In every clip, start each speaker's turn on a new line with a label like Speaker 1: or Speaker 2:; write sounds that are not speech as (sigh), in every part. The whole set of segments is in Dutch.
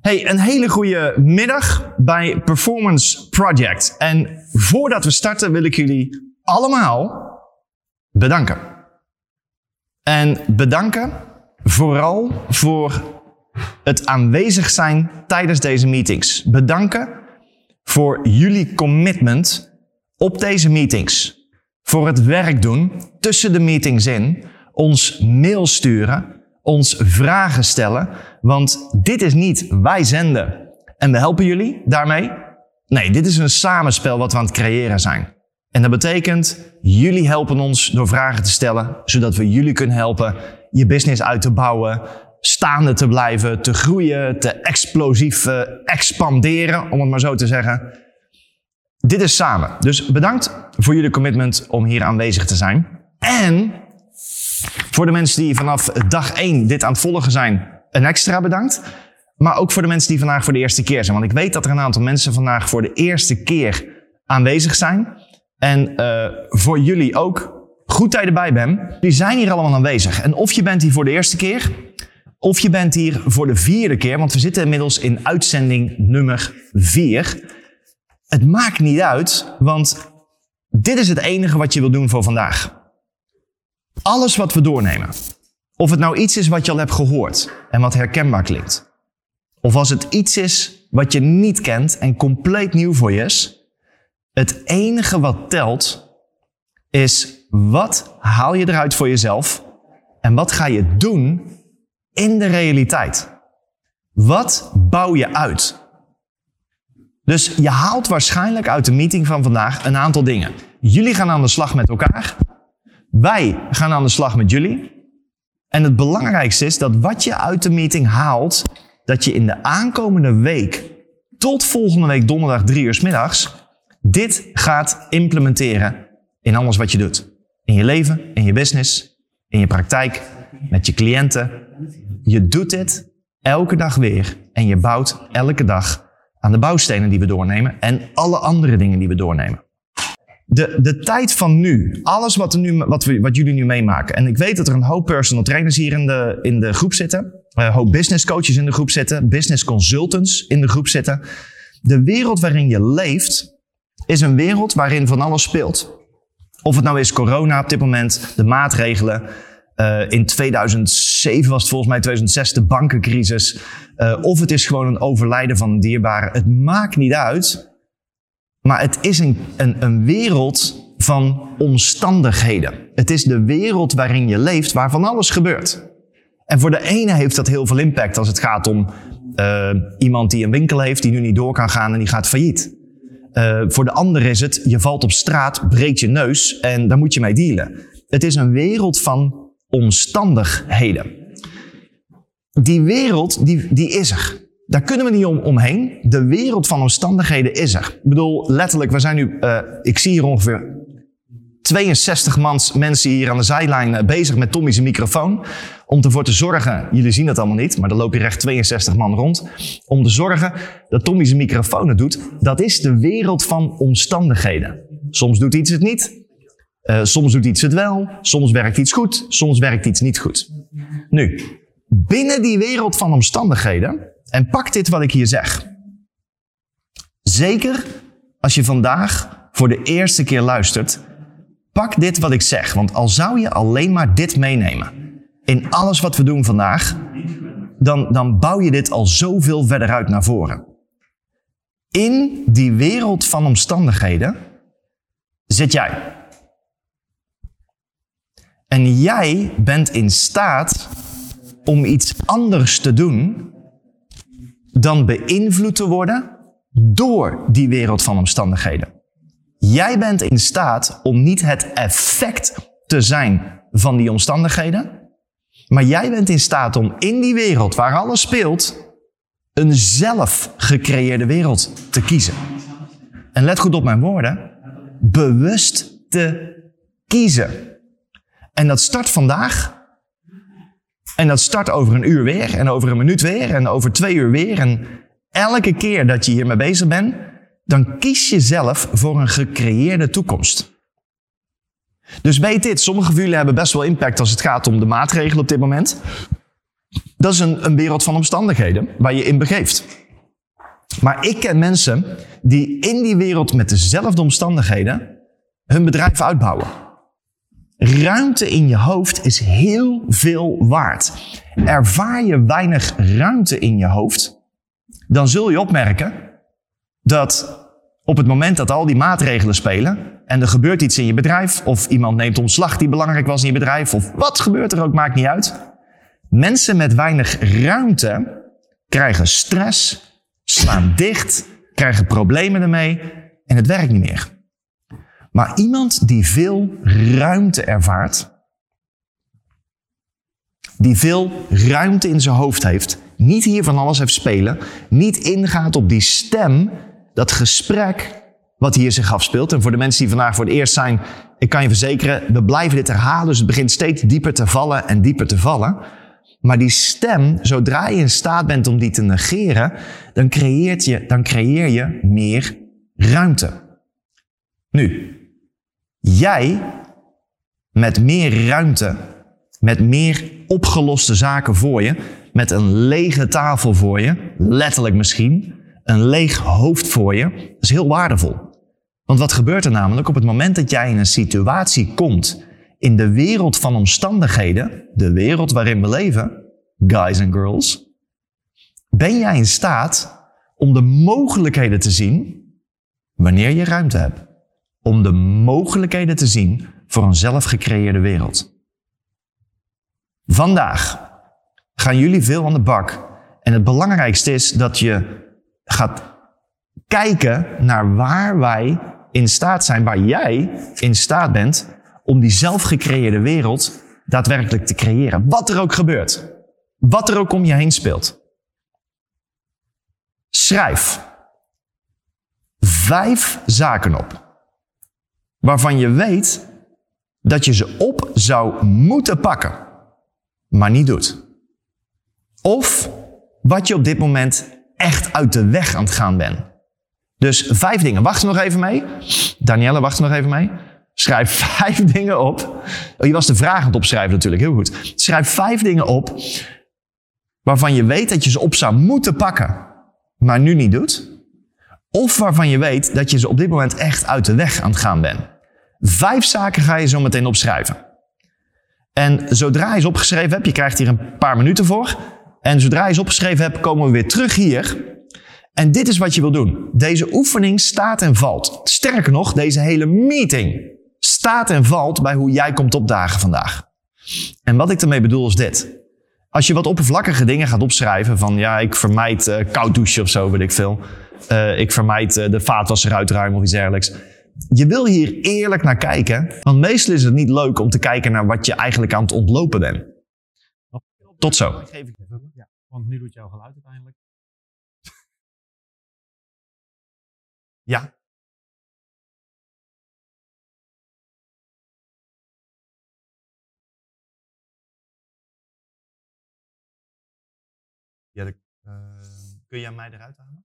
Speaker 1: Hey, een hele goede middag bij Performance Project. En voordat we starten wil ik jullie allemaal bedanken. En bedanken vooral voor het aanwezig zijn tijdens deze meetings. Bedanken voor jullie commitment op deze meetings. Voor het werk doen tussen de meetings in, ons mail sturen, ons vragen stellen. Want dit is niet wij zenden en we helpen jullie daarmee. Nee, dit is een samenspel wat we aan het creëren zijn. En dat betekent, jullie helpen ons door vragen te stellen, zodat we jullie kunnen helpen je business uit te bouwen, staande te blijven, te groeien, te explosief uh, expanderen, om het maar zo te zeggen. Dit is samen. Dus bedankt voor jullie commitment om hier aanwezig te zijn. En voor de mensen die vanaf dag 1 dit aan het volgen zijn, een extra bedankt. Maar ook voor de mensen die vandaag voor de eerste keer zijn. Want ik weet dat er een aantal mensen vandaag voor de eerste keer aanwezig zijn. En uh, voor jullie ook. Goed dat je erbij bent. Die zijn hier allemaal aanwezig. En of je bent hier voor de eerste keer, of je bent hier voor de vierde keer. Want we zitten inmiddels in uitzending nummer 4. Het maakt niet uit, want dit is het enige wat je wil doen voor vandaag. Alles wat we doornemen. Of het nou iets is wat je al hebt gehoord en wat herkenbaar klinkt. Of als het iets is wat je niet kent en compleet nieuw voor je is. Het enige wat telt is wat haal je eruit voor jezelf en wat ga je doen in de realiteit. Wat bouw je uit? Dus je haalt waarschijnlijk uit de meeting van vandaag een aantal dingen. Jullie gaan aan de slag met elkaar. Wij gaan aan de slag met jullie. En het belangrijkste is dat wat je uit de meeting haalt, dat je in de aankomende week tot volgende week donderdag drie uur s middags dit gaat implementeren in alles wat je doet. In je leven, in je business, in je praktijk, met je cliënten. Je doet dit elke dag weer en je bouwt elke dag aan de bouwstenen die we doornemen en alle andere dingen die we doornemen. De, de tijd van nu, alles wat, er nu, wat, we, wat jullie nu meemaken. En ik weet dat er een hoop personal trainers hier in de, in de groep zitten. Een hoop business coaches in de groep zitten. Business consultants in de groep zitten. De wereld waarin je leeft is een wereld waarin van alles speelt. Of het nou is corona op dit moment, de maatregelen. Uh, in 2007 was het volgens mij 2006 de bankencrisis. Uh, of het is gewoon een overlijden van een dierbare. Het maakt niet uit. Maar het is een, een, een wereld van omstandigheden. Het is de wereld waarin je leeft, waar van alles gebeurt. En voor de ene heeft dat heel veel impact als het gaat om uh, iemand die een winkel heeft, die nu niet door kan gaan en die gaat failliet. Uh, voor de ander is het, je valt op straat, breekt je neus en daar moet je mee dealen. Het is een wereld van omstandigheden. Die wereld, die, die is er. Daar kunnen we niet om, omheen. De wereld van omstandigheden is er. Ik bedoel, letterlijk, we zijn nu, uh, ik zie hier ongeveer 62 mans, mensen hier aan de zijlijn uh, bezig met Tommy's microfoon. Om ervoor te zorgen, jullie zien het allemaal niet, maar er lopen hier echt 62 man rond. Om te zorgen dat Tommy's microfoon het doet. Dat is de wereld van omstandigheden. Soms doet iets het niet. Uh, soms doet iets het wel. Soms werkt iets goed. Soms werkt iets niet goed. Nu, binnen die wereld van omstandigheden en pak dit wat ik hier zeg. Zeker als je vandaag voor de eerste keer luistert, pak dit wat ik zeg. Want al zou je alleen maar dit meenemen in alles wat we doen vandaag, dan, dan bouw je dit al zoveel verder uit naar voren. In die wereld van omstandigheden zit jij. En jij bent in staat om iets anders te doen dan beïnvloed te worden door die wereld van omstandigheden. Jij bent in staat om niet het effect te zijn van die omstandigheden, maar jij bent in staat om in die wereld waar alles speelt, een zelf gecreëerde wereld te kiezen. En let goed op mijn woorden, bewust te kiezen. En dat start vandaag en dat start over een uur weer, en over een minuut weer, en over twee uur weer. En elke keer dat je hiermee bezig bent, dan kies je zelf voor een gecreëerde toekomst. Dus weet dit, sommige van jullie hebben best wel impact als het gaat om de maatregelen op dit moment. Dat is een, een wereld van omstandigheden waar je in begeeft. Maar ik ken mensen die in die wereld met dezelfde omstandigheden hun bedrijf uitbouwen. Ruimte in je hoofd is heel veel waard. Ervaar je weinig ruimte in je hoofd, dan zul je opmerken dat op het moment dat al die maatregelen spelen en er gebeurt iets in je bedrijf, of iemand neemt ontslag die belangrijk was in je bedrijf, of wat gebeurt er ook, maakt niet uit. Mensen met weinig ruimte krijgen stress, slaan dicht, krijgen problemen ermee en het werkt niet meer. Maar iemand die veel ruimte ervaart, die veel ruimte in zijn hoofd heeft, niet hier van alles heeft spelen, niet ingaat op die stem, dat gesprek wat hier zich afspeelt. En voor de mensen die vandaag voor het eerst zijn, ik kan je verzekeren, we blijven dit herhalen, dus het begint steeds dieper te vallen en dieper te vallen. Maar die stem, zodra je in staat bent om die te negeren, dan, creëert je, dan creëer je meer ruimte. Nu, jij met meer ruimte, met meer opgeloste zaken voor je, met een lege tafel voor je, letterlijk misschien, een leeg hoofd voor je, is heel waardevol. Want wat gebeurt er namelijk op het moment dat jij in een situatie komt in de wereld van omstandigheden, de wereld waarin we leven, guys en girls, ben jij in staat om de mogelijkheden te zien wanneer je ruimte hebt. Om de mogelijkheden te zien voor een zelfgecreëerde wereld. Vandaag gaan jullie veel aan de bak. En het belangrijkste is dat je gaat kijken naar waar wij in staat zijn, waar jij in staat bent om die zelfgecreëerde wereld daadwerkelijk te creëren. Wat er ook gebeurt. Wat er ook om je heen speelt. Schrijf vijf zaken op. Waarvan je weet dat je ze op zou moeten pakken, maar niet doet. Of wat je op dit moment echt uit de weg aan het gaan bent. Dus vijf dingen. Wacht nog even mee. Danielle, wacht nog even mee. Schrijf (laughs) vijf dingen op. Oh, je was de vraag aan het opschrijven natuurlijk, heel goed. Schrijf vijf dingen op waarvan je weet dat je ze op zou moeten pakken, maar nu niet doet. Of waarvan je weet dat je ze op dit moment echt uit de weg aan het gaan bent. Vijf zaken ga je zo meteen opschrijven. En zodra je ze opgeschreven hebt, je krijgt hier een paar minuten voor. En zodra je ze opgeschreven hebt, komen we weer terug hier. En dit is wat je wil doen. Deze oefening staat en valt. Sterker nog, deze hele meeting staat en valt bij hoe jij komt opdagen vandaag. En wat ik ermee bedoel is dit. Als je wat oppervlakkige dingen gaat opschrijven van ja, ik vermijd uh, koud douchen of zo, weet ik veel. Uh, ik vermijd uh, de vaatwasser uitruimen of iets dergelijks. Je wil hier eerlijk naar kijken, want meestal is het niet leuk om te kijken naar wat je eigenlijk aan het ontlopen bent. Tot zo.
Speaker 2: Ja, want nu doet jouw geluid uiteindelijk.
Speaker 1: Ja. Ja, de, uh, kun jij mij eruit halen?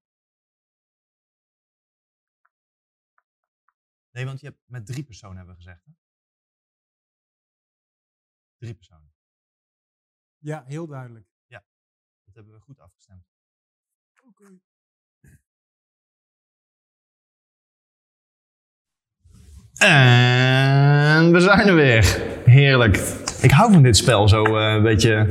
Speaker 1: Nee, want je hebt met drie personen hebben we gezegd. Hè? Drie personen.
Speaker 2: Ja, heel duidelijk.
Speaker 1: Ja, dat hebben we goed afgestemd.
Speaker 2: Oké. Okay.
Speaker 1: En we zijn er weer. Heerlijk. Ik hou van dit spel zo uh, een beetje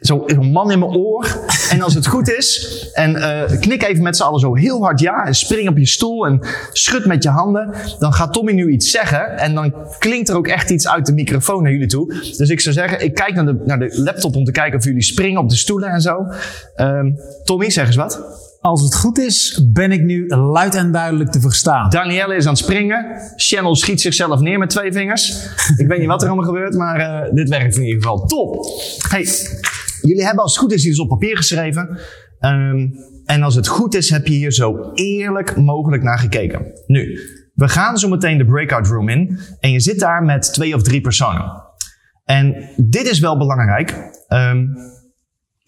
Speaker 1: zo'n man in mijn oor. En als het goed is, en uh, knik even met z'n allen zo heel hard ja. En spring op je stoel en schud met je handen. Dan gaat Tommy nu iets zeggen. En dan klinkt er ook echt iets uit de microfoon naar jullie toe. Dus ik zou zeggen, ik kijk naar de, naar de laptop om te kijken of jullie springen op de stoelen en zo. Um, Tommy, zeg eens wat.
Speaker 2: Als het goed is, ben ik nu luid en duidelijk te verstaan.
Speaker 1: Danielle is aan het springen. Channel schiet zichzelf neer met twee vingers. ik weet niet wat er allemaal gebeurt, maar uh, dit werkt in ieder geval. Top! Hey, Jullie hebben als het goed is iets op papier geschreven. Um, en als het goed is, heb je hier zo eerlijk mogelijk naar gekeken. Nu, we gaan zo meteen de breakout room in. En je zit daar met twee of drie personen. En dit is wel belangrijk. Um,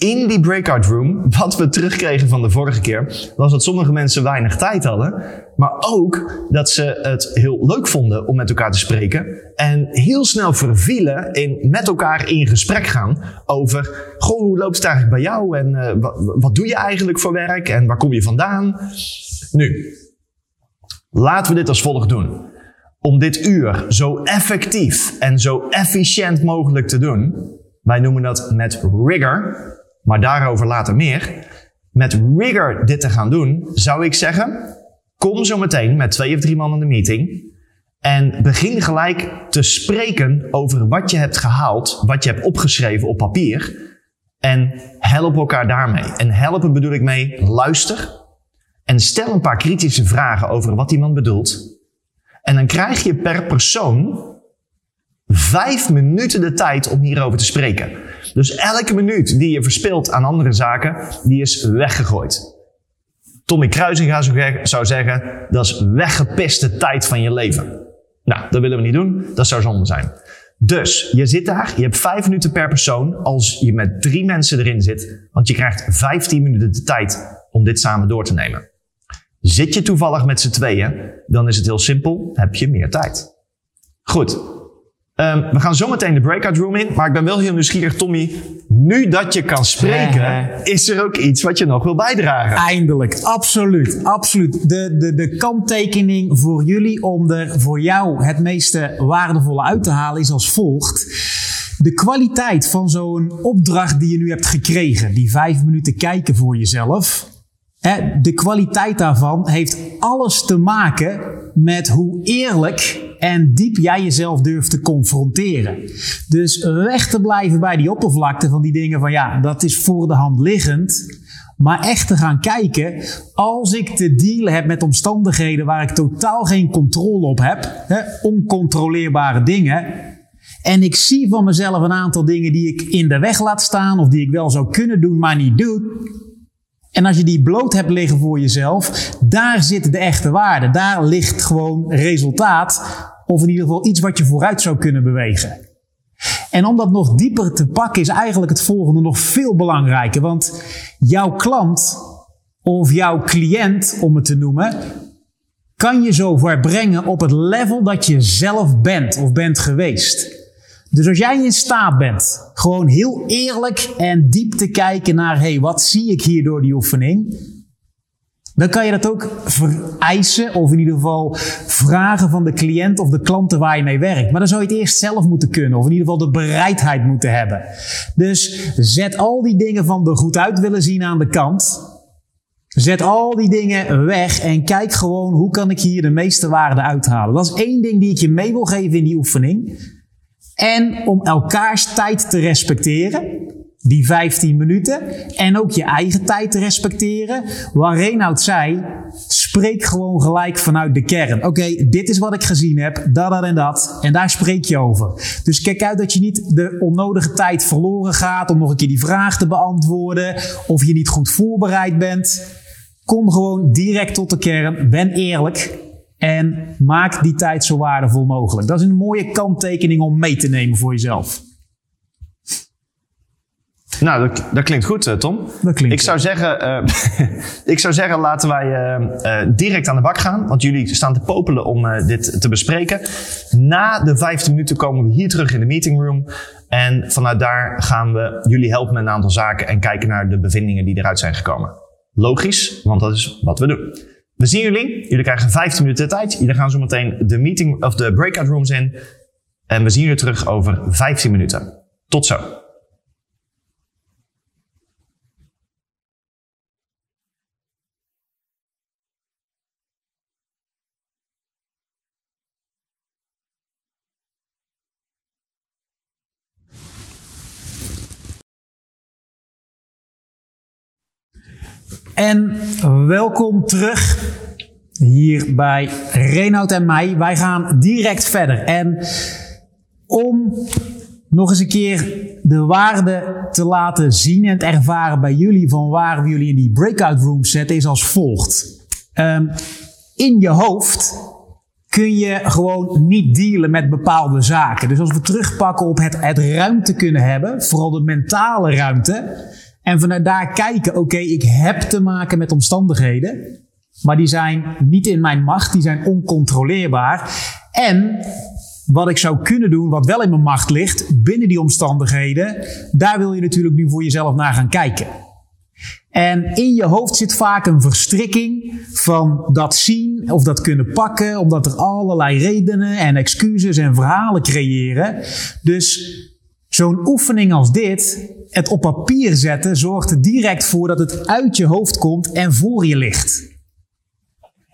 Speaker 1: in die breakout room, wat we terugkregen van de vorige keer, was dat sommige mensen weinig tijd hadden. Maar ook dat ze het heel leuk vonden om met elkaar te spreken. En heel snel vervielen in met elkaar in gesprek gaan over goh, hoe loopt het eigenlijk bij jou? En uh, wat, wat doe je eigenlijk voor werk? En waar kom je vandaan? Nu, laten we dit als volgt doen. Om dit uur zo effectief en zo efficiënt mogelijk te doen. Wij noemen dat met rigor, maar daarover later meer. Met rigor dit te gaan doen, zou ik zeggen, kom zo meteen met twee of drie man in de meeting. En begin gelijk te spreken over wat je hebt gehaald, wat je hebt opgeschreven op papier. En help elkaar daarmee. En helpen bedoel ik mee, luister. En stel een paar kritische vragen over wat iemand bedoelt. En dan krijg je per persoon vijf minuten de tijd om hierover te spreken. Dus elke minuut die je verspilt aan andere zaken, die is weggegooid. Tommy Kruisinga zou zeggen, dat is weggepiste tijd van je leven. Nou, dat willen we niet doen. Dat zou zonde zijn. Dus je zit daar, je hebt vijf minuten per persoon als je met drie mensen erin zit, want je krijgt 15 minuten de tijd om dit samen door te nemen. Zit je toevallig met z'n tweeën, dan is het heel simpel, heb je meer tijd. Goed, Um, we gaan zometeen de breakout room in, maar ik ben wel heel nieuwsgierig, Tommy. Nu dat je kan spreken, is er ook iets wat je nog wil bijdragen?
Speaker 2: Eindelijk, absoluut, absoluut. De, de, de kanttekening voor jullie om er voor jou het meeste waardevolle uit te halen is als volgt. De kwaliteit van zo'n opdracht die je nu hebt gekregen, die vijf minuten kijken voor jezelf, de kwaliteit daarvan heeft alles te maken met hoe eerlijk en diep jij jezelf durft te confronteren. Dus weg te blijven bij die oppervlakte van die dingen van ja, dat is voor de hand liggend. Maar echt te gaan kijken, als ik te dealen heb met omstandigheden waar ik totaal geen controle op heb, hè, oncontroleerbare dingen, en ik zie van mezelf een aantal dingen die ik in de weg laat staan of die ik wel zou kunnen doen, maar niet doe, en als je die bloot hebt liggen voor jezelf, daar zit de echte waarde. Daar ligt gewoon resultaat, of in ieder geval iets wat je vooruit zou kunnen bewegen. En om dat nog dieper te pakken is eigenlijk het volgende nog veel belangrijker. Want jouw klant of jouw cliënt, om het te noemen, kan je zo brengen op het level dat je zelf bent of bent geweest. Dus als jij in staat bent, gewoon heel eerlijk en diep te kijken naar, hé, hey, wat zie ik hier door die oefening? Dan kan je dat ook vereisen, of in ieder geval vragen van de cliënt of de klanten waar je mee werkt. Maar dan zou je het eerst zelf moeten kunnen, of in ieder geval de bereidheid moeten hebben. Dus zet al die dingen van er goed uit willen zien aan de kant. Zet al die dingen weg en kijk gewoon hoe kan ik hier de meeste waarde uithalen. Dat is één ding die ik je mee wil geven in die oefening. En om elkaars tijd te respecteren, die 15 minuten. En ook je eigen tijd te respecteren. Waar Reinoud zei, spreek gewoon gelijk vanuit de kern. Oké, dit is wat ik gezien heb, dat, dat en dat. En daar spreek je over. Dus kijk uit dat je niet de onnodige tijd verloren gaat om nog een keer die vraag te beantwoorden. Of je niet goed voorbereid bent. Kom gewoon direct tot de kern. Ben eerlijk. En maak die tijd zo waardevol mogelijk. Dat is een mooie kanttekening om mee te nemen voor jezelf.
Speaker 1: Nou, dat, dat klinkt goed, eh, Tom.
Speaker 2: Dat klinkt
Speaker 1: ik, zou zeggen, uh, (laughs) ik zou zeggen, laten wij uh, direct aan de bak gaan. Want jullie staan te popelen om dit te bespreken. Na de 15 minuten komen we hier terug in de meeting room. En vanuit daar gaan we jullie helpen met een aantal zaken en kijken naar de bevindingen die eruit zijn gekomen. Logisch, want dat is wat we doen. We zien jullie. Jullie krijgen 15 minuten tijd. Jullie gaan zo meteen de meeting of de breakout rooms in. En we zien jullie terug over 15 minuten. Tot zo.
Speaker 2: En welkom terug hier bij Reinoud en mij. Wij gaan direct verder. En om nog eens een keer de waarde te laten zien en te ervaren bij jullie van waar we jullie in die breakout room zetten, is als volgt. Um, in je hoofd kun je gewoon niet dealen met bepaalde zaken. Dus als we terugpakken op het, het ruimte kunnen hebben, vooral de mentale ruimte, en vanuit daar kijken, oké, ik heb te maken met omstandigheden, maar die zijn niet in mijn macht, die zijn oncontroleerbaar. En wat ik zou kunnen doen, wat wel in mijn macht ligt, binnen die omstandigheden, daar wil je natuurlijk nu voor jezelf naar gaan kijken. En in je hoofd zit vaak een verstrikking van dat zien of dat kunnen pakken, omdat er allerlei redenen en excuses en verhalen creëren. Dus zo'n oefening als dit, het op papier zetten, zorgt er direct voor dat het uit je hoofd komt en voor je ligt.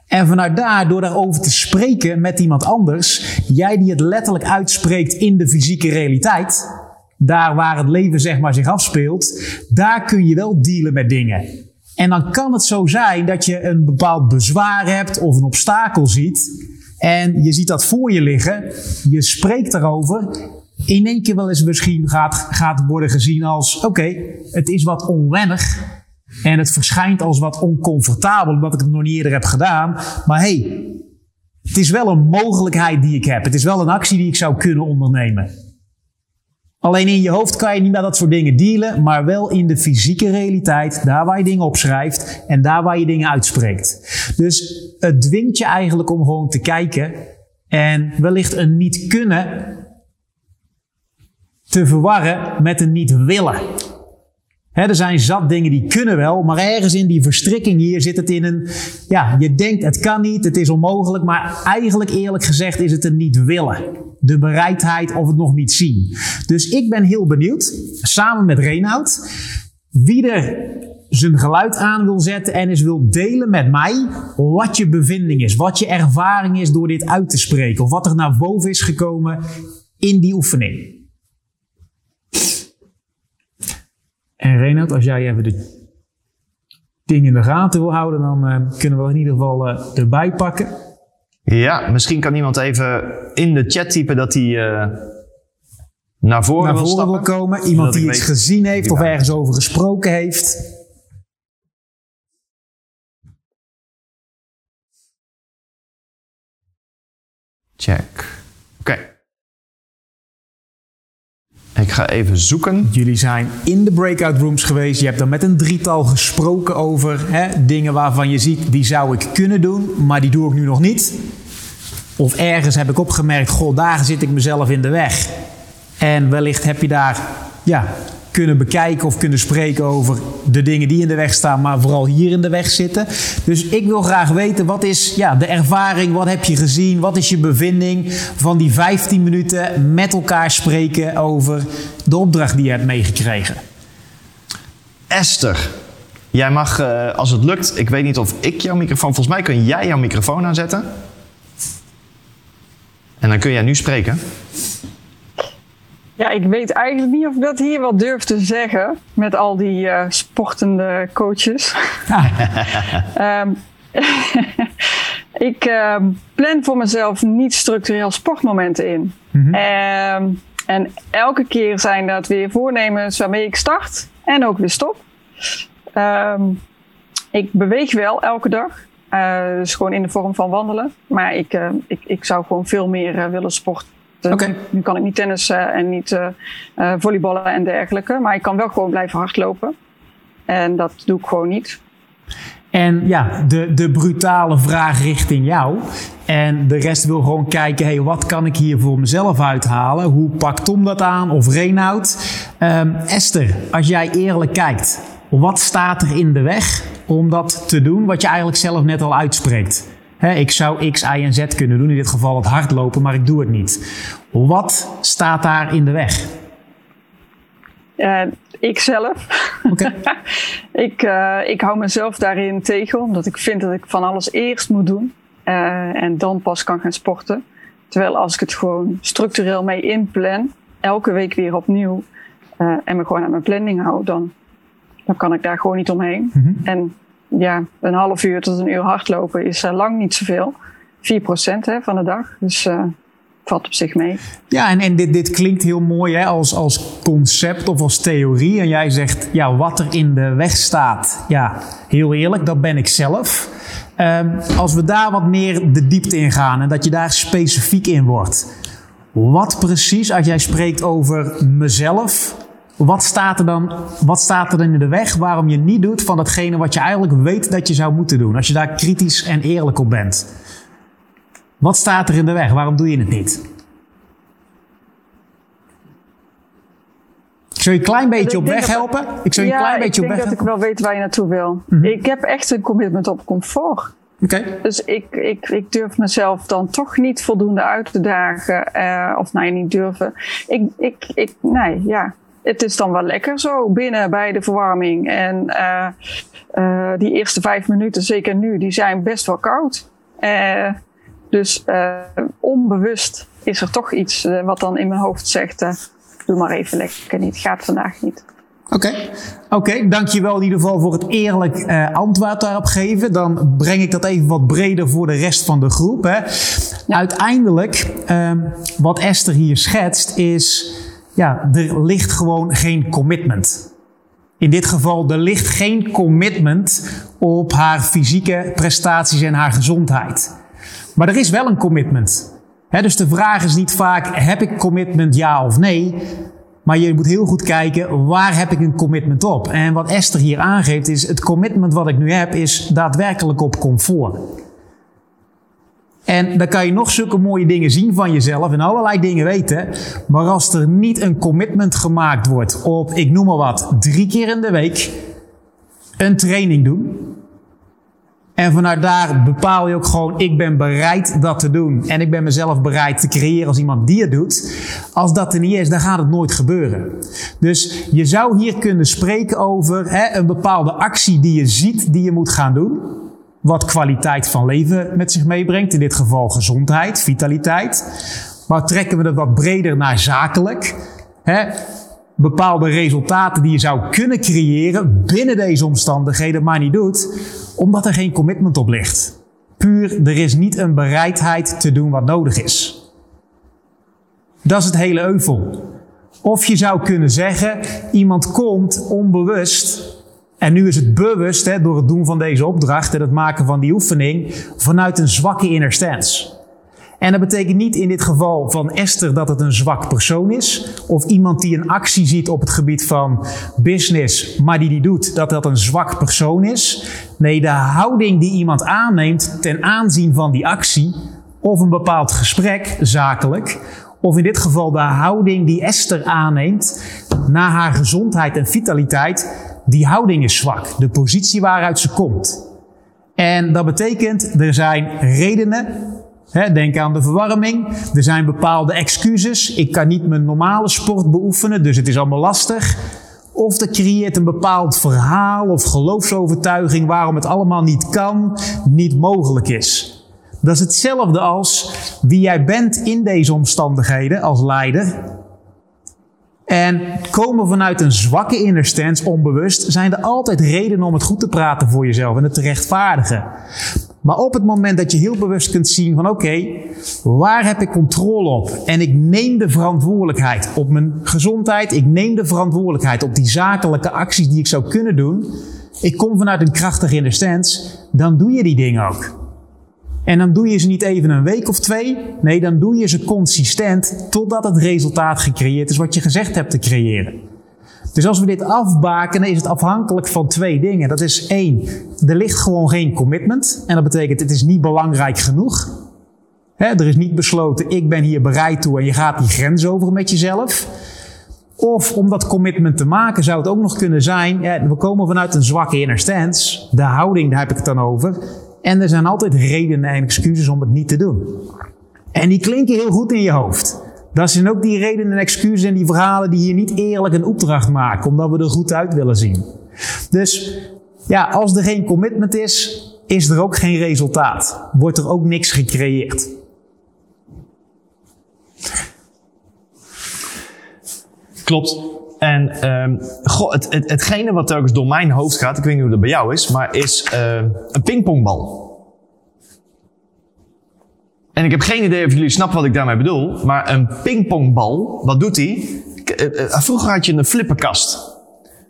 Speaker 2: En vanuit daar, door daarover te spreken met iemand anders, jij die het letterlijk uitspreekt in de fysieke realiteit, daar waar het leven zeg maar zich afspeelt, daar kun je wel dealen met dingen. En dan kan het zo zijn dat je een bepaald bezwaar hebt of een obstakel ziet. En je ziet dat voor je liggen. Je spreekt erover. In één keer wel eens misschien gaat, gaat worden gezien als: oké, het is wat onwennig. En het verschijnt als wat oncomfortabel, omdat ik het nog niet eerder heb gedaan. Maar hey, het is wel een mogelijkheid die ik heb. Het is wel een actie die ik zou kunnen ondernemen. Alleen in je hoofd kan je niet met dat soort dingen dealen, maar wel in de fysieke realiteit, daar waar je dingen opschrijft en daar waar je dingen uitspreekt. Dus het dwingt je eigenlijk om gewoon te kijken en wellicht een niet kunnen te verwarren met een niet willen er zijn zat dingen die kunnen wel, maar ergens in die verstrikking hier zit het in een, ja, je denkt het kan niet, het is onmogelijk, maar eigenlijk eerlijk gezegd is het een niet willen. De bereidheid of het nog niet zien. Dus ik ben heel benieuwd, samen met Reinoud, wie er zijn geluid aan wil zetten en eens wil delen met mij wat je bevinding is, wat je ervaring is door dit uit te spreken, of wat er naar boven is gekomen in die oefening. En Renat, als jij even de dingen in de gaten wil houden, dan uh, kunnen we in ieder geval uh, erbij pakken.
Speaker 1: Ja, misschien kan iemand even in de chat typen dat hij uh, naar voren,
Speaker 2: naar voren wil, komen. Iemand die iets gezien heeft of ergens over gesproken heeft.
Speaker 1: Check. Oké. Ik ga even zoeken.
Speaker 2: Jullie zijn in de breakout rooms geweest. Je hebt dan met een drietal gesproken over hè, dingen waarvan je ziet, die zou ik kunnen doen, maar die doe ik nu nog niet. Of ergens heb ik opgemerkt, goh, daar zit ik mezelf in de weg. En wellicht heb je daar ja, kunnen bekijken of kunnen spreken over de dingen die in de weg staan, maar vooral hier in de weg zitten. Dus ik wil graag weten, wat is ja, de ervaring, wat heb je gezien, wat is je bevinding van die 15 minuten met elkaar spreken over de opdracht die je hebt meegekregen?
Speaker 1: Esther, jij mag, eh, als het lukt, ik weet niet of ik jouw microfoon, volgens mij kun jij jouw microfoon aanzetten. En dan kun jij nu spreken.
Speaker 3: Ja, ik weet eigenlijk niet of ik dat hier wel durf te zeggen met al die uh, sportende coaches. um, (laughs) (laughs) ik uh, plan voor mezelf niet structureel sportmomenten in. Mm -hmm. um, en elke keer zijn dat weer voornemens waarmee ik start en ook weer stop. Um, ik beweeg wel elke dag. Uh, dus gewoon in de vorm van wandelen. Maar ik, uh, ik, ik zou gewoon veel meer willen sporten Okay. Nu kan ik niet tennissen en niet uh, volleyballen en dergelijke. Maar ik kan wel gewoon blijven hardlopen. En dat doe ik gewoon niet.
Speaker 2: En ja, de, de brutale vraag richting jou. En de rest wil gewoon kijken, hey, wat kan ik hier voor mezelf uithalen? Hoe pakt Tom dat aan? Of Reinoud? Um, Esther, als jij eerlijk kijkt, wat staat er in de weg om dat te doen wat je eigenlijk zelf net al uitspreekt? Ik zou X, Y en Z kunnen doen, in dit geval het hardlopen, maar ik doe het niet. Wat staat daar in de weg?
Speaker 3: Uh, ik zelf. Okay. (laughs) ik, uh, ik hou mezelf daarin tegen, omdat ik vind dat ik van alles eerst moet doen. Uh, en dan pas kan gaan sporten. Terwijl als ik het gewoon structureel mee inplan, elke week weer opnieuw, en me gewoon aan mijn planning hou, dan, dan kan ik daar gewoon niet omheen. Mm -hmm. En ja, een half uur tot een uur hardlopen is uh, lang niet zoveel. 4% hè, van de dag. Dus uh, valt op zich mee.
Speaker 2: Ja, en, en dit, dit klinkt heel mooi hè, als, als concept of als theorie. En jij zegt, ja, wat er in de weg staat. Ja, heel eerlijk, dat ben ik zelf. Um, als we daar wat meer de diepte in gaan en dat je daar specifiek in wordt. Wat precies, als jij spreekt over mezelf, wat staat er dan wat staat er in de weg waarom je niet doet van datgene wat je eigenlijk weet dat je zou moeten doen? Als je daar kritisch en eerlijk op bent. Wat staat er in de weg? Waarom doe je het niet? Ik zou je een klein beetje op weg helpen. Ik zou je een klein beetje
Speaker 3: op weg helpen. Ik denk dat ik wel weet waar je naartoe wil. Mhm. Ik heb echt een commitment op comfort.
Speaker 2: Okay.
Speaker 3: Dus ik, ik, ik durf mezelf dan toch niet voldoende uit te dagen. Eh, of nou, nee, niet durven. Ik, ik, ik, nee, ja. Het is dan wel lekker zo binnen bij de verwarming. En uh, uh, die eerste vijf minuten, zeker nu, die zijn best wel koud. dus onbewust is er toch iets wat dan in mijn hoofd zegt: doe maar even lekker niet, gaat vandaag niet.
Speaker 2: Oké, dankjewel in ieder geval voor het eerlijk antwoord daarop geven. Dan breng ik dat even wat breder voor de rest van de groep. Hè. Uiteindelijk, uh, wat Esther hier schetst, is ja, er ligt gewoon geen commitment. In dit geval, er ligt geen commitment op haar fysieke prestaties en haar gezondheid. Maar er is wel een commitment. Dus de vraag is niet vaak, heb ik commitment ja of nee? Maar je moet heel goed kijken, waar heb ik een commitment op? En wat Esther hier aangeeft is, het commitment wat ik nu heb is daadwerkelijk op comfort. En dan kan je nog zulke mooie dingen zien van jezelf en allerlei dingen weten. Maar als er niet een commitment gemaakt wordt op, ik noem maar wat, drie keer in de week een training doen. En vanuit daar bepaal je ook gewoon, ik ben bereid dat te doen. En ik ben mezelf bereid te creëren als iemand die het doet. Als dat er niet is, dan gaat het nooit gebeuren. Dus je zou hier kunnen spreken over hè, een bepaalde actie die je ziet, die je moet gaan doen. Wat kwaliteit van leven met zich meebrengt. In dit geval gezondheid, vitaliteit. Maar trekken we het wat breder naar zakelijk. Hè, bepaalde resultaten die je zou kunnen creëren binnen deze omstandigheden, maar niet doet, omdat er geen commitment op ligt. Puur, er is niet een bereidheid te doen wat nodig is. Dat is het hele euvel. Of je zou kunnen zeggen, iemand komt onbewust, en nu is het bewust hè, door het doen van deze opdracht en het maken van die oefening, vanuit een zwakke inner stance. En dat betekent niet in dit geval van Esther dat het een zwak persoon is. Of iemand die een actie ziet op het gebied van business, maar die die doet, dat dat een zwak persoon is. Nee, de houding die iemand aanneemt ten aanzien van die actie, of een bepaald gesprek, zakelijk, of in dit geval de houding die Esther aanneemt naar haar gezondheid en vitaliteit, die houding is zwak. De positie waaruit ze komt. En dat betekent, er zijn redenen denk aan de verwarming. Er zijn bepaalde excuses. Ik kan niet mijn normale sport beoefenen, dus het is allemaal lastig. Of er creëert een bepaald verhaal of geloofsovertuiging waarom het allemaal niet kan, niet mogelijk is. Dat is hetzelfde als wie jij bent in deze omstandigheden als leider. En komen vanuit een zwakke inner onbewust, zijn er altijd redenen om het goed te praten voor jezelf en het te rechtvaardigen. Maar op het moment dat je heel bewust kunt zien van oké, waar heb ik controle op? En ik neem de verantwoordelijkheid op mijn gezondheid. Ik neem de verantwoordelijkheid op die zakelijke acties die ik zou kunnen doen. Ik kom vanuit een krachtige inner Dan doe je die dingen ook. En dan doe je ze niet even een week of twee. Nee, dan doe je ze consistent totdat het resultaat gecreëerd is wat je gezegd hebt te creëren. Dus als we dit afbakenen, is het afhankelijk van twee dingen. Dat is één, er ligt gewoon geen commitment. En dat betekent, het is niet belangrijk genoeg. er is niet besloten, ik ben hier bereid toe en je gaat die grens over met jezelf. Of om dat commitment te maken zou het ook nog kunnen zijn, ja, we komen vanuit een zwakke inner stance. De houding, daar heb ik het dan over. En er zijn altijd redenen en excuses om het niet te doen. En die klinken heel goed in je hoofd. Dat zijn ook die redenen en excuses en die verhalen die hier niet eerlijk een opdracht maken, omdat we er goed uit willen zien. Dus ja, als er geen commitment is, is er ook geen resultaat. Wordt er ook niks gecreëerd.
Speaker 1: Klopt. En um, het, het, hetgene wat telkens door mijn hoofd gaat, ik weet niet hoe dat bij jou is, maar is uh, een pingpongbal. En ik heb geen idee of jullie snappen wat ik daarmee bedoel. Maar een pingpongbal, wat doet hij? Eh, eh, vroeger had je een flipperkast.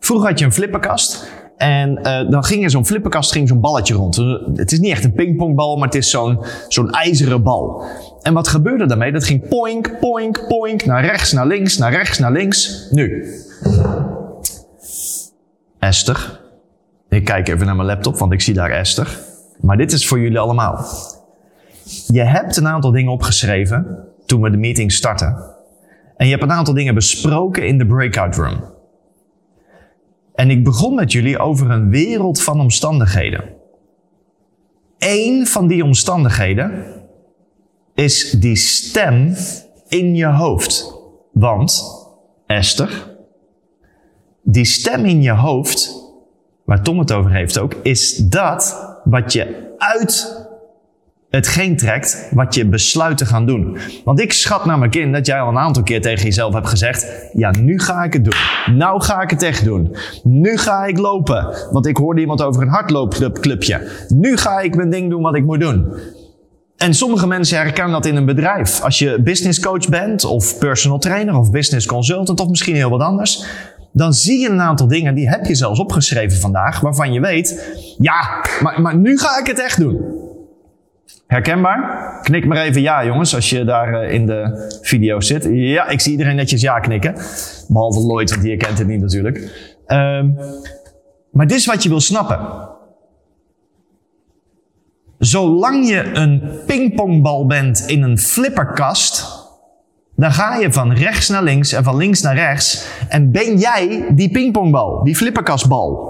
Speaker 1: Vroeger had je een flipperkast. En uh, dan ging er zo'n flipperkast, ging zo'n balletje rond. Het is niet echt een pingpongbal, maar het is zo'n zo'n ijzeren bal. En wat gebeurde daarmee? Dat ging poink, poink, poink, naar rechts, naar links, naar rechts, naar links. Nu. Esther. Ik kijk even naar mijn laptop, want ik zie daar Esther. Maar dit is voor jullie allemaal. Je hebt een aantal dingen opgeschreven toen we de meeting starten. En je hebt een aantal dingen besproken in de breakout room. En ik begon met jullie over een wereld van omstandigheden. Eén van die omstandigheden is die stem in je hoofd. Want, Esther, die stem in je hoofd, waar Tom het over heeft ook, is dat wat je uit hetgeen trekt wat je besluit te gaan doen. Want ik schat namelijk in dat jij al een aantal keer tegen jezelf hebt gezegd: Ja, nu ga ik het doen. Nou ga ik het echt doen. Nu ga ik lopen. Want ik hoorde iemand over een hardloopclubje. Nu ga ik mijn ding doen wat ik moet doen. En sommige mensen herkennen dat in een bedrijf. Als je business coach bent, of personal trainer, of business consultant, of misschien heel wat anders. Dan zie je een aantal dingen, die heb je zelfs opgeschreven vandaag, waarvan je weet, ja, maar, maar nu ga ik het echt doen. Herkenbaar? Knik maar even ja, jongens, als je daar eh, in de video zit. Ja, ik zie iedereen netjes ja knikken. Behalve Lloyd, want die herkent het niet natuurlijk. Um, maar dit is wat je wil snappen. Zolang je een pingpongbal bent in een flipperkast, dan ga je van rechts naar links en van links naar rechts. En ben jij die pingpongbal, die flipperkastbal.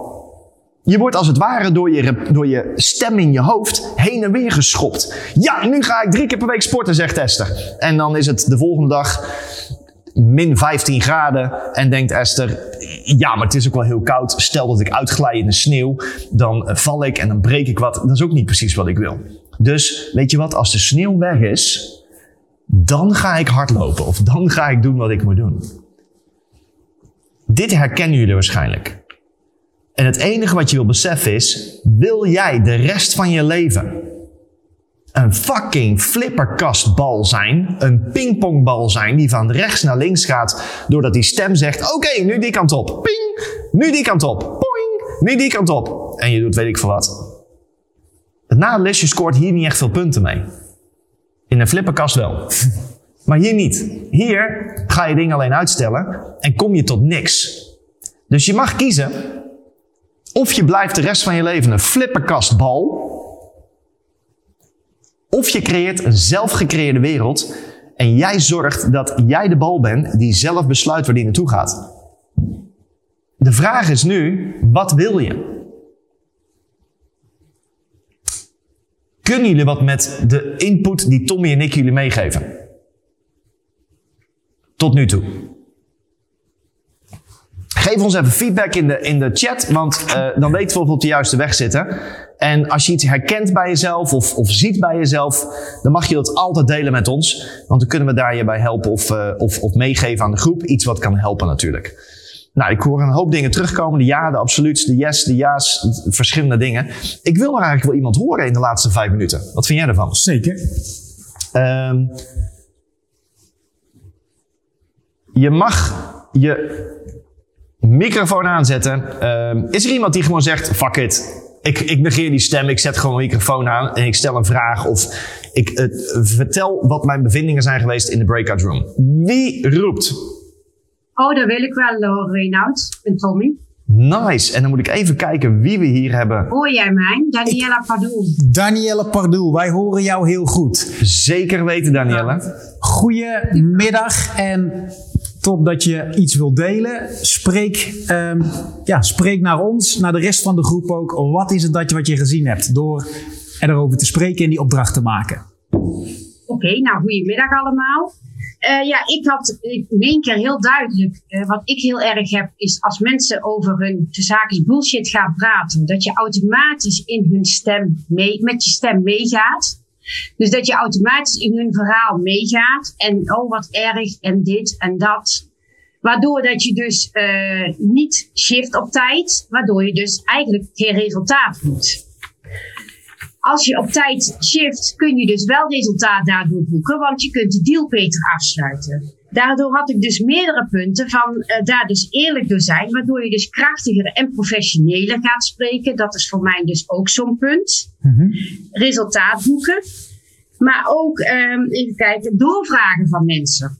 Speaker 1: Je wordt als het ware door je, door je stem in je hoofd heen en weer geschopt. Ja, nu ga ik drie keer per week sporten, zegt Esther. En dan is het de volgende dag min 15 graden. En denkt Esther, ja, maar het is ook wel heel koud. Stel dat ik uitglij in de sneeuw, dan val ik en dan breek ik wat. Dat is ook niet precies wat ik wil. Dus weet je wat, als de sneeuw weg is, dan ga ik hardlopen. Of dan ga ik doen wat ik moet doen. Dit herkennen jullie waarschijnlijk. En het enige wat je wil beseffen is, wil jij de rest van je leven een fucking flipperkastbal zijn, een pingpongbal zijn die van rechts naar links gaat, doordat die stem zegt, oké, nu die kant op, ping, nu die kant op, poing, nu die kant op. En je doet weet ik veel wat. Het nadeel is, je scoort hier niet echt veel punten mee. In een flipperkast wel. (laughs) Maar hier niet. Hier ga je dingen alleen uitstellen en kom je tot niks. Dus je mag kiezen of je blijft de rest van je leven een flipperkastbal. Of je creëert een zelfgecreëerde wereld. En jij zorgt dat jij de bal bent die zelf besluit waar die naartoe gaat. De vraag is nu, wat wil je? Kunnen jullie wat met de input die Tommy en ik jullie meegeven? Tot nu toe. Geef ons even feedback in de, in de chat, want uh, dan weten we of we op de juiste weg zitten. En als je iets herkent bij jezelf of, of ziet bij jezelf, dan mag je dat altijd delen met ons. Want dan kunnen we daar je bij helpen of, uh, of, of meegeven aan de groep. Iets wat kan helpen natuurlijk. Nou, ik hoor een hoop dingen terugkomen. De ja, de absoluut, de yes, de ja's, verschillende dingen. Ik wil er eigenlijk wel iemand horen in de laatste vijf minuten. Wat vind jij ervan?
Speaker 2: Zeker. Um,
Speaker 1: je mag je microfoon aanzetten. Uh, is er iemand die gewoon zegt, fuck it. Ik, ik negeer die stem, ik zet gewoon een microfoon aan en ik stel een vraag of ik uh, vertel wat mijn bevindingen zijn geweest in de breakout room. Wie roept?
Speaker 4: Oh, dat wil ik wel horen, Reinoud en Tommy.
Speaker 1: Nice. En dan moet ik even kijken wie we hier hebben.
Speaker 4: Hoor jij mij? Daniela Pardoel.
Speaker 2: Daniela Pardoel, wij horen jou heel goed.
Speaker 1: Zeker weten, Daniela.
Speaker 2: Goedemiddag en top dat je iets wilt delen. Spreek, um, ja, spreek naar ons, naar de rest van de groep ook. Wat is het dat je, wat je gezien hebt door erover te spreken en die opdracht te maken?
Speaker 4: Oké, nou goedemiddag allemaal. Uh, ja, ik had in één keer heel duidelijk, uh, wat ik heel erg heb, is als mensen over hun zaken bullshit gaan praten, dat je automatisch in hun stem mee, met je stem meegaat. Dus dat je automatisch in hun verhaal meegaat. En oh, wat erg. En dit en dat. Waardoor dat je dus uh, niet shift op tijd. Waardoor je dus eigenlijk geen resultaat moet. Als je op tijd shift, kun je dus wel resultaat daardoor boeken. Want je kunt de deal beter afsluiten. Daardoor had ik dus meerdere punten van uh, daar dus eerlijk door zijn. Waardoor je dus krachtiger en professioneler gaat spreken. Dat is voor mij dus ook zo'n punt. Mm-hmm. Resultaat boeken. Maar ook, um, even kijken, doorvragen van mensen.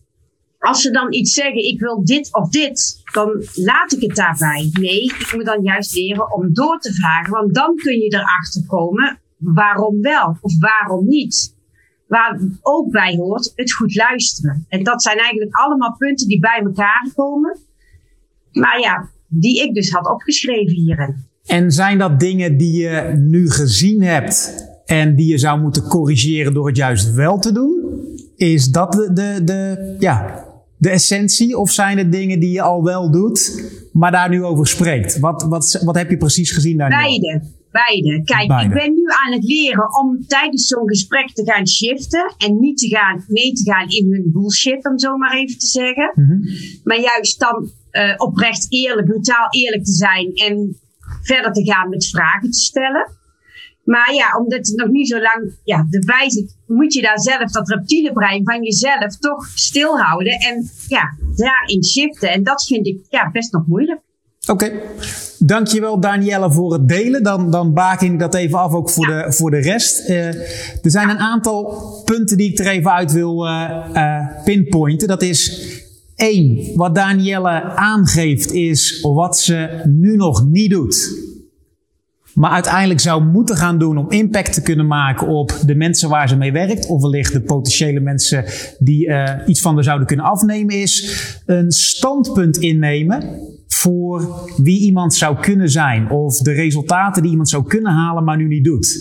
Speaker 4: Als ze dan iets zeggen, ik wil dit of dit, dan laat ik het daarbij. Nee, ik moet dan juist leren om door te vragen. Want dan kun je erachter komen waarom wel of waarom niet. Waar ook bij hoort het goed luisteren. En dat zijn eigenlijk allemaal punten die bij elkaar komen. Maar ja, die ik dus had opgeschreven hierin.
Speaker 2: En zijn dat dingen die je nu gezien hebt en die je zou moeten corrigeren door het juist wel te doen? Is dat de, de, de, ja, de essentie? Of zijn het dingen die je al wel doet, maar daar nu over spreekt? Wat, wat, wat heb je precies gezien daar?
Speaker 4: Beide. Beide. Kijk, ik ben nu aan het leren om tijdens zo'n gesprek te gaan shiften. En niet te gaan, mee te gaan in hun bullshit, om zo maar even te zeggen. Mhm. Maar juist dan uh, oprecht eerlijk, brutaal eerlijk te zijn. En verder te gaan met vragen te stellen. Maar ja, omdat het nog niet zo lang ja, erbij zit, moet je daar zelf dat reptiele brein van jezelf toch stilhouden. En ja, daarin shiften. En dat vind ik ja, best nog moeilijk.
Speaker 2: Oké, dankjewel Danielle voor het delen. Dan, dan baken ik dat even af ook voor, de, voor de rest. Uh, er zijn een aantal punten die ik er even uit wil uh, uh, pinpointen. Dat is één, wat Danielle aangeeft is wat ze nu nog niet doet. Maar uiteindelijk zou moeten gaan doen om impact te kunnen maken op de mensen waar ze mee werkt, of wellicht de potentiële mensen die uh, iets van er zouden kunnen afnemen, is. Een standpunt innemen voor wie iemand zou kunnen zijn. Of de resultaten die iemand zou kunnen halen, maar nu niet doet.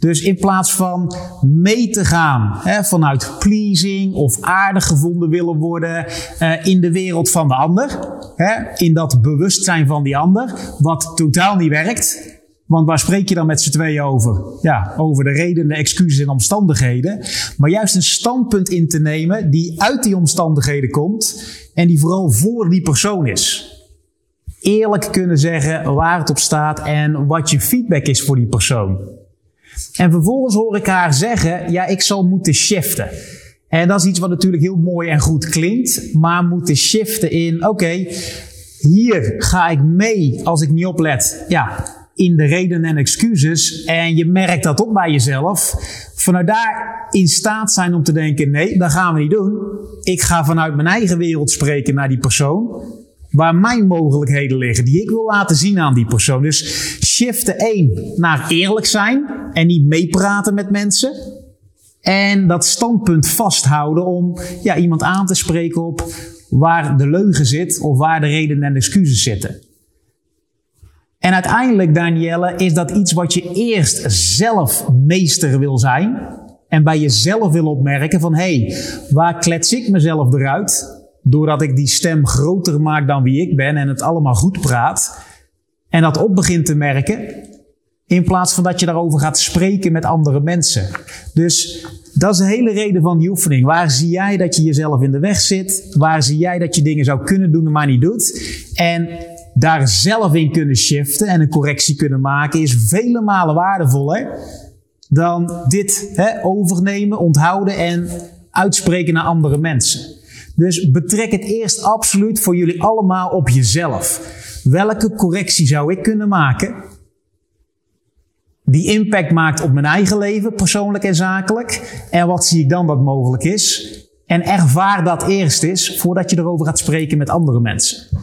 Speaker 2: Dus in plaats van mee te gaan hè, vanuit pleasing of aardig gevonden willen worden uh, in de wereld van de ander, hè, in dat bewustzijn van die ander, wat totaal niet werkt, want waar spreek je dan met z'n tweeën over? Ja, over de redenen, excuses en omstandigheden. Maar juist een standpunt in te nemen die uit die omstandigheden komt en die vooral voor die persoon is. Eerlijk kunnen zeggen waar het op staat en wat je feedback is voor die persoon. En vervolgens hoor ik haar zeggen, ja, ik zal moeten shiften. En dat is iets wat natuurlijk heel mooi en goed klinkt, maar moeten shiften in, oké, hier ga ik mee als ik niet oplet. Ja, in de redenen en excuses. En je merkt dat op bij jezelf. Vanuit daar in staat zijn om te denken: nee, dat gaan we niet doen. Ik ga vanuit mijn eigen wereld spreken naar die persoon. Waar mijn mogelijkheden liggen, die ik wil laten zien aan die persoon. Dus shiften één naar eerlijk zijn en niet meepraten met mensen. En dat standpunt vasthouden om ja, iemand aan te spreken op waar de leugen zit of waar de redenen en excuses zitten. En uiteindelijk, Danielle, is dat iets wat je eerst zelf meester wil zijn. En bij jezelf wil opmerken van, hé, hey, waar klets ik mezelf eruit? Doordat ik die stem groter maak dan wie ik ben en het allemaal goed praat. En dat op begint te merken. In plaats van dat je daarover gaat spreken met andere mensen. Dus dat is de hele reden van die oefening. Waar zie jij dat je jezelf in de weg zit? Waar zie jij dat je dingen zou kunnen doen, maar niet doet? En daar zelf in kunnen shiften en een correctie kunnen maken, is vele malen waardevoller dan dit hè, overnemen, onthouden en uitspreken naar andere mensen. Dus betrek het eerst absoluut voor jullie allemaal op jezelf. Welke correctie zou ik kunnen maken die impact maakt op mijn eigen leven, persoonlijk en zakelijk? En wat zie ik dan dat mogelijk is? En ervaar dat eerst eens voordat je erover gaat spreken met andere mensen.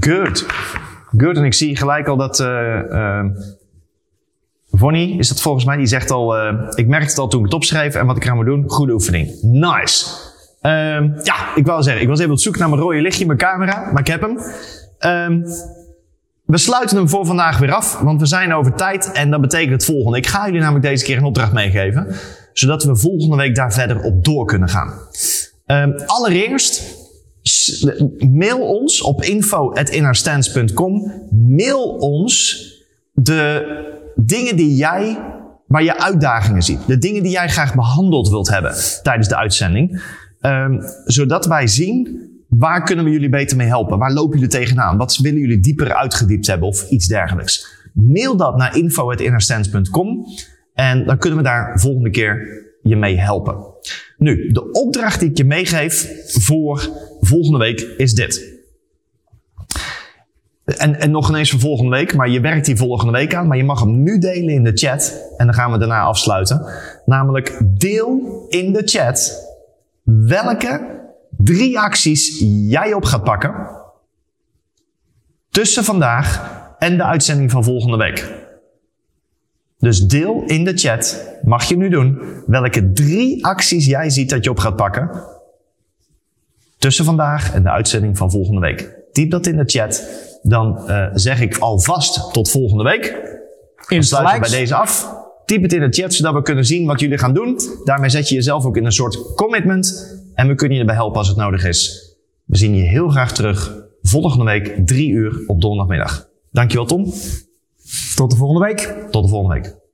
Speaker 1: Good. Good. En ik zie gelijk al dat uh, is dat volgens mij, die zegt al, uh, ik merkte het al toen ik het opschreef en wat ik moet doen, goede oefening. Nice. Uh, ja, ik wou zeggen, ik was even op zoek naar mijn rode lichtje, mijn camera, maar ik heb hem. Um, we sluiten hem voor vandaag weer af, want we zijn over tijd en dat betekent het volgende. Ik ga jullie namelijk deze keer een opdracht meegeven, zodat we volgende week daar verder op door kunnen gaan. Um, allereerst mail ons op info.innerstands.com. Mail ons de dingen die jij, waar je uitdagingen ziet. De dingen die jij graag behandeld wilt hebben tijdens de uitzending. Um, zodat wij zien, waar kunnen we jullie beter mee helpen? Waar lopen jullie tegenaan? Wat willen jullie dieper uitgediept hebben of iets dergelijks? Mail dat naar info.innerstands.com. En dan kunnen we daar volgende keer je mee helpen. Nu, de opdracht die ik je meegeef voor volgende week is dit. En, en nog ineens voor volgende week, maar je werkt die volgende week aan, maar je mag hem nu delen in de chat en dan gaan we daarna afsluiten. Namelijk deel in de chat welke drie acties jij op gaat pakken tussen vandaag en de uitzending van volgende week. Dus deel in de chat, mag je nu doen, welke drie acties jij ziet dat je op gaat pakken tussen vandaag en de uitzending van volgende week. Typ dat in de chat. Dan uh, zeg ik alvast tot volgende week.
Speaker 2: In
Speaker 1: sluiten bij deze af. Typ het in de chat zodat we kunnen zien wat jullie gaan doen. Daarmee zet je jezelf ook in een soort commitment. En we kunnen je erbij helpen als het nodig is. We zien je heel graag terug volgende week, drie uur op donderdagmiddag. Dankjewel Tom.
Speaker 2: Tot de volgende week.
Speaker 1: Tot de volgende week.